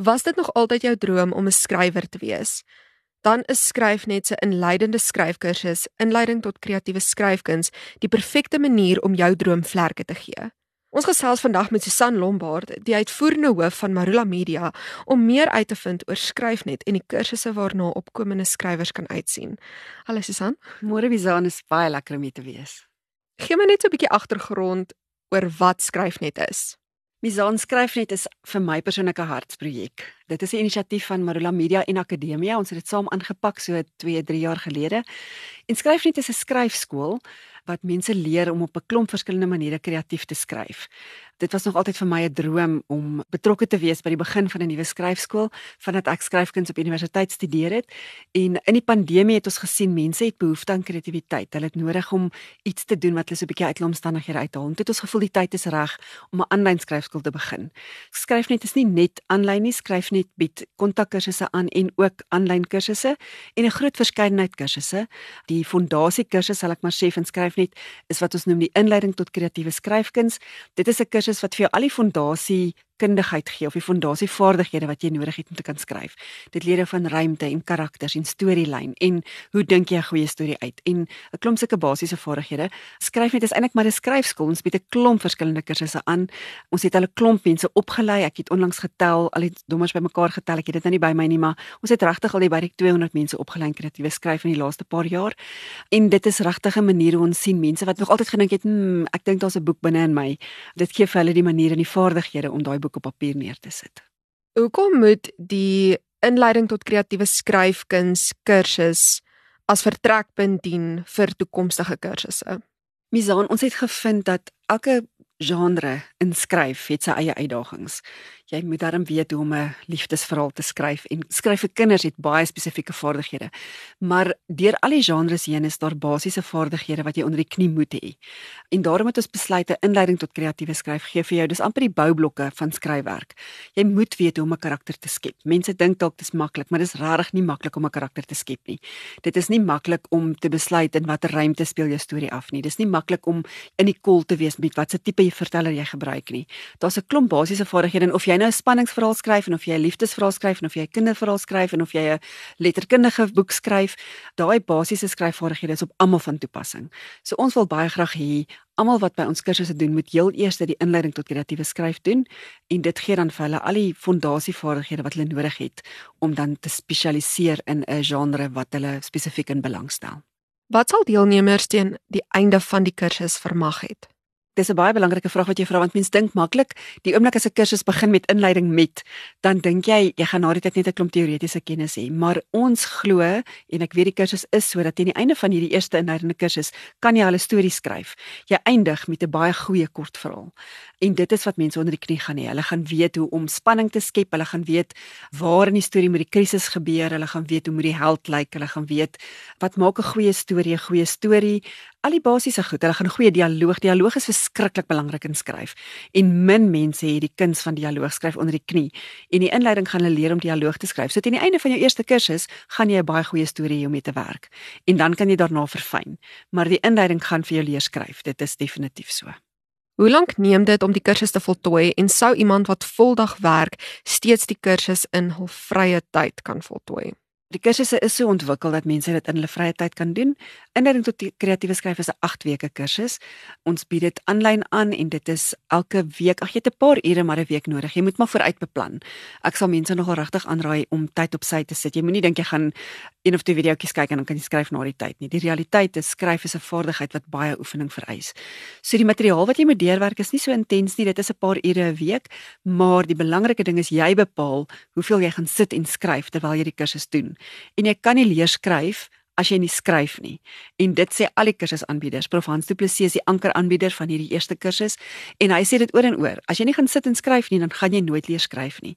Was dit nog altyd jou droom om 'n skrywer te wees? Dan is Skryfnet se inleidende skryfkursus, Inleiding tot kreatiewe skryfkuns, die perfekte manier om jou droom vlerke te gee. Ons gesels vandag met Susan Lombard, die uitvoerende hoof van Marula Media, om meer uit te vind oor Skryfnet en die kursusse waarna opkomende skrywers kan uitsien. Hallo Susan. Môre Bizaan is baie lekker om hier te wees. Gee my net so 'n bietjie agtergrond oor wat Skryfnet is. Bizaan Skryfnet is vir my persoonlike hartsprojek. Dit is 'n inisiatief van Marula Media en Akademia. Ons het dit saam aangepak so 2, 3 jaar gelede. En Skryfnet is 'n skryfskool wat mense leer om op 'n klomp verskillende maniere kreatief te skryf. Dit was nog altyd vir my 'n droom om betrokke te wees by die begin van 'n nuwe skryfskool vandat ek skryfkuns op universiteit studeer het. En in die pandemie het ons gesien mense het behoefte aan kreatiwiteit. Hulle het nodig om iets te doen wat hulle so 'n bietjie uit hulle omstandighede uithaal. Dit het ons gevoel die tyd is reg om 'n aanlyn skryfskool te begin. Skryfnet is nie net aanlyn nie, Skryfnet bied kontakkursusse aan en ook aanlyn kursusse en 'n groot verskeidenheid kursusse. Die fondasie kursus sal ek maar sê van skryf net is wat ons noem die inleiding tot kreatiewe skryfkuns. Dit is 'n kursus wat vir jou al die fondasie kundigheid gee of die fondasievaardighede wat jy nodig het om te kan skryf. Dit leer jou van ruimte en karakters en storielyn en hoe dink jy 'n goeie storie uit en 'n klomp sulke basiese vaardighede. Skryf net is eintlik maar 'n skryfskool. Ons bied 'n klomp verskillende kursusse aan. Ons het al 'n klomp mense opgelei. Ek het onlangs getel, al die dommers bymekaar getel. Ek het dit nou nie by my nie, maar ons het regtig al by die 200 mense opgelei in kreatiewe skryf in die laaste paar jaar. En dit is regtig 'n manier hoe ons sien mense wat nog altyd gedink het, "Hm, ek dink daar's 'n boek binne in my." Dit gee vir hulle die manier en die vaardighede om daai boek op papier neer te sit. Hoekom moet die inleiding tot kreatiewe skryfkuns kursus as vertrekpunt dien vir toekomstige kursusse? Misaan, ons het gevind dat elke genre in skryf het sy eie uitdagings jy moet darm weet hoe om 'n liefdesverhaal te skryf en skryf vir kinders het baie spesifieke vaardighede. Maar deur al die genres heen is daar basiese vaardighede wat jy onder die knie moet hê. En daarom het ons besluit 'n inleiding tot kreatiewe skryf gee vir jou. Dis amper die boublokke van skryfwerk. Jy moet weet hoe om 'n karakter te skep. Mense dink dalk dis maklik, maar dis regtig nie maklik om 'n karakter te skep nie. Dit is nie maklik om te besluit in watter ruimte speel jou storie af nie. Dis nie maklik om in die kol te wees met watse tipe verteller jy gebruik nie. Daar's 'n klomp basiese vaardighede en of jy nou 'n spanningsverhaal skryf en of jy 'n liefdesverhaal skryf en of jy 'n kinderverhaal skryf en of jy 'n letterkundige boek skryf, daai basiese skryfvaardighede is op almal van toepassing. So ons wil baie graag hê almal wat by ons kursusse doen, moet heel eers die inleiding tot kreatiewe skryf doen en dit gee dan vir hulle al die fondasievaardighede wat hulle nodig het om dan te spesialiseer in 'n genre wat hulle spesifiek in belangstel. Wat sal deelnemers teen die einde van die kursus vermag het? Dis 'n baie belangrike vraag wat jy vra want mense dink maklik, die oomblik as 'n kursus begin met inleiding met, dan dink jy jy gaan na die tyd net 'n klomp teoretiese kennis hê, maar ons glo en ek weet die kursus is sodat teen die einde van hierdie eerste inleidende kursus kan jy al 'n storie skryf. Jy eindig met 'n baie goeie kortverhaal. En dit is wat mense onder die knie gaan hê. Hulle gaan weet hoe om spanning te skep, hulle gaan weet waar in die storie moet die krisis gebeur, hulle gaan weet hoe moet die held lyk, hulle gaan weet wat maak 'n goeie storie 'n goeie storie al die basiese goed. Hulle gaan 'n goeie dialoog. Dialoog is verskriklik belangrik in skryf. En min mense het die kuns van dialoog skryf onder die knie. En die inleiding gaan hulle leer om dialoog te skryf. So teen die einde van jou eerste kursus gaan jy 'n baie goeie storie hê om mee te werk. En dan kan jy daarna verfyn. Maar die inleiding gaan vir jou leer skryf. Dit is definitief so. Hoe lank neem dit om die kursus te voltooi en sou iemand wat voldag werk steeds die kursus in hul vrye tyd kan voltooi? Die kursusse is so ontwikkel dat mense dit in hulle vrye tyd kan doen. Inleiding tot kreatiewe skryf is 'n 8 weke kursus. Ons bied dit aanlyn aan en dit is elke week. Ag jy het 'n paar ure maar 'n week nodig. Jy moet maar vooruit beplan. Ek sal mense nogal regtig aanraai om tyd op sy te sit. Jy moenie dink jy gaan een of twee videoetjies kyk en dan kan jy skryf na die tyd nie. Die realiteit is skryf is 'n vaardigheid wat baie oefening vereis. So die materiaal wat jy moet deurwerk is nie so intens nie. Dit is 'n paar ure 'n week, maar die belangrike ding is jy bepaal hoeveel jy gaan sit en skryf terwyl jy die kursus doen en jy kan nie leer skryf as jy nie skryf nie. En dit sê al die kursusaanbieders. Prof Hans Du Plessis is die ankeraanbieder van hierdie eerste kursus en hy sê dit oor en oor. As jy nie gaan sit en skryf nie, dan gaan jy nooit leer skryf nie.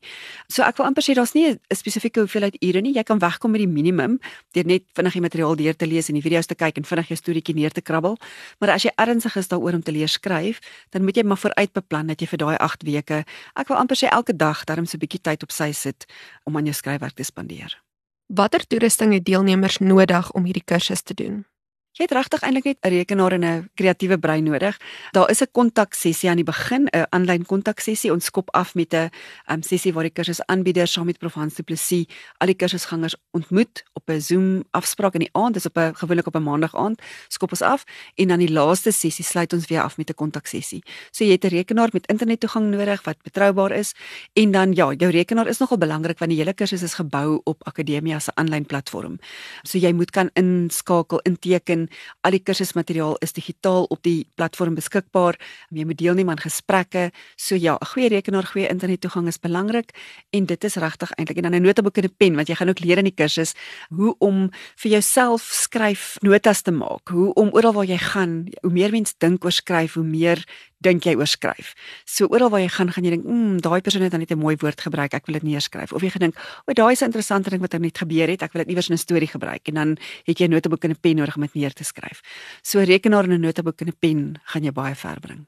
So ek wil amper sê daar's nie 'n spesifieke hoeveelheid ure nie. Jy kan wegkom met die minimum deur net vinnig die materiaal deur te lees en die video's te kyk en vinnig jou storieetjie neer te krabbel. Maar as jy ernstig is daaroor om te leer skryf, dan moet jy maar vooruit beplan dat jy vir daai 8 weke, ek wil amper sê elke dag darm so 'n bietjie tyd op sy sit om aan jou skryfwerk te spandeer. Watter toerusting het deelnemers nodig om hierdie kursus te doen? Jy het regtig eintlik net 'n rekenaar en 'n kreatiewe brein nodig. Daar is 'n kontaksessie aan die begin, 'n aanlyn kontaksessie. Ons skop af met 'n um, sessie waar die kursusaanbieder saam met Prof Hans Du Plessis al die kursusgangers ontmoet op 'n Zoom afspraak in die aand. Dis op 'n gewoonlik op 'n maandag aand. Skop ons af en dan die laaste sessie sluit ons weer af met 'n kontaksessie. So jy het 'n rekenaar met internettoegang nodig wat betroubaar is en dan ja, jou rekenaar is nogal belangrik want die hele kursus is gebou op Akademia se aanlyn platform. So jy moet kan inskakel, inteken en al die kursusmateriaal is digitaal op die platform beskikbaar. Jy moet deelneem aan gesprekke. So ja, 'n goeie rekenaar, goeie internettoegang is belangrik en dit is regtig eintlik en dan 'n notaboek en 'n pen want jy gaan ook leer in die kursus hoe om vir jouself skryf notas te maak. Hoe om oral waar jy gaan, hoe meer mens dink oor skryf, hoe meer dink jy oor skryf. So oral waar jy gaan, gaan jy dink, "Mmm, daai persoon het dan net 'n mooi woord gebruik, ek wil dit neerskryf." Of jy gedink, "O, daai is 'n interessante ding wat net gebeur het, ek wil dit iewers in 'n storie gebruik." En dan het jy 'n notaboek en 'n pen nodig om dit neer te skryf. So rekenaar en 'n notaboek en 'n pen gaan jou baie ver bring.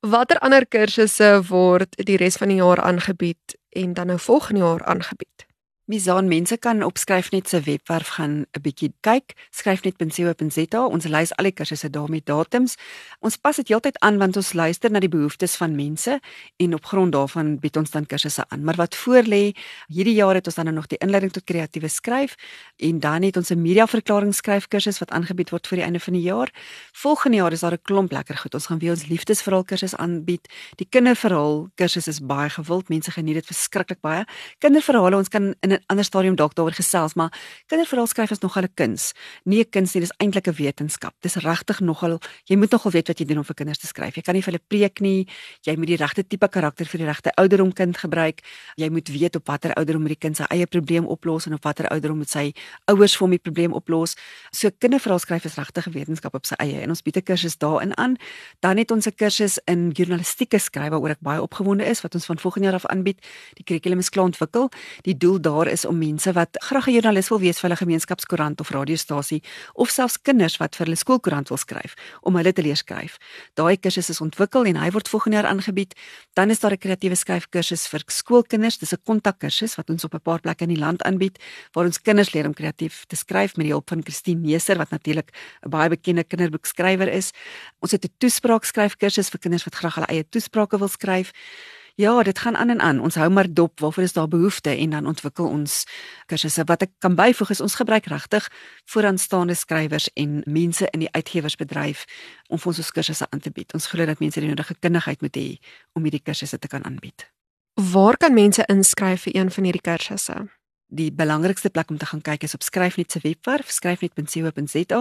Watter ander kursusse word die res van die jaar aangebied en dan nou volgende jaar aangebied? Misaan mense kan op skryfnet se webwerf gaan 'n bietjie kyk, skryfnet.co.za. Ons lys al die kursusse daar met datums. Ons pas dit heeltyd aan want ons luister na die behoeftes van mense en op grond daarvan bied ons dan kursusse aan. Maar wat voorlê, hierdie jaar het ons dan nog die inleiding tot kreatiewe skryf en dan het ons 'n mediaverklaring skryfkursus wat aangebied word vir die einde van die jaar. Volgende jaar is daar 'n klomp lekker goed. Ons gaan weer ons liefdesverhaal kursus aanbied. Die kinderverhaal kursus is baie gewild. Mense geniet dit verskriklik baie. Kinderverhale ons kan in 'n ander stadium dalk daaroor gesels, maar kinderverhaal skryf is nogal 'n kuns. Nie 'n kuns nie, dis eintlik 'n wetenskap. Dis regtig nogal jy moet nogal weet wat jy doen om vir kinders te skryf. Jy kan nie vir hulle preek nie. Jy moet die regte tipe karakter vir die regte ouderdom kind gebruik. Jy moet weet op watter ouderdom moet die kind sy eie probleem oplos en op watter ouderdom moet sy ouers vir hom die probleem oplos. So kinderverhaal skryf is regtig 'n wetenskap op sy eie en ons bied 'n kursus daarin aan. Dan het ons 'n kursus in journalistieke skryf waaroor ek baie opgewonde is wat ons van volgende jaar af aanbied. Die kurrikulum is klaar ontwikkel. Die doel daar daar is om mense wat graag 'n joernalis wil wees vir hulle gemeenskapskoerant of radiostasie of selfs kinders wat vir hulle skoolkoerant wil skryf om hulle te leer skryf. Daai kursus is ontwikkel en hy word volgende jaar aangebied. Dan is daar 'n kreatiewe skryfkursus vir skoolkinders. Dis 'n kontakkursus wat ons op 'n paar plekke in die land aanbied waar ons kinders leer om kreatief te skryf met die hulp van Christine Neser wat natuurlik 'n baie bekende kinderboekskrywer is. Ons het 'n toespraak skryfkursus vir kinders wat graag hulle eie toesprake wil skryf. Ja, dit gaan aan en aan. Ons hou maar dop waarvoor is daar behoefte en dan ontwikkel ons kursusse. Wat ek kan byvoeg is ons gebruik regtig vooraanstaande skrywers en mense in die uitgewersbedryf om vir ons kursusse aan te bied. Ons glo dat mense die nodige kundigheid moet hê om hierdie kursusse te kan aanbied. Waar kan mense inskryf vir een van hierdie kursusse? Die belangrikste plek om te gaan kyk is op Skryfnet se webwerf, skryfnet.co.za.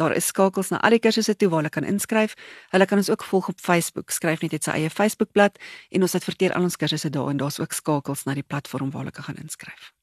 Daar is skakels na al die kursusse toe waar hulle kan inskryf. Hulle kan ons ook volg op Facebook. Skryfnet het sy eie Facebookblad en ons adverteer al ons kursusse daar en daar's ook skakels na die platform waar hulle kan inskryf.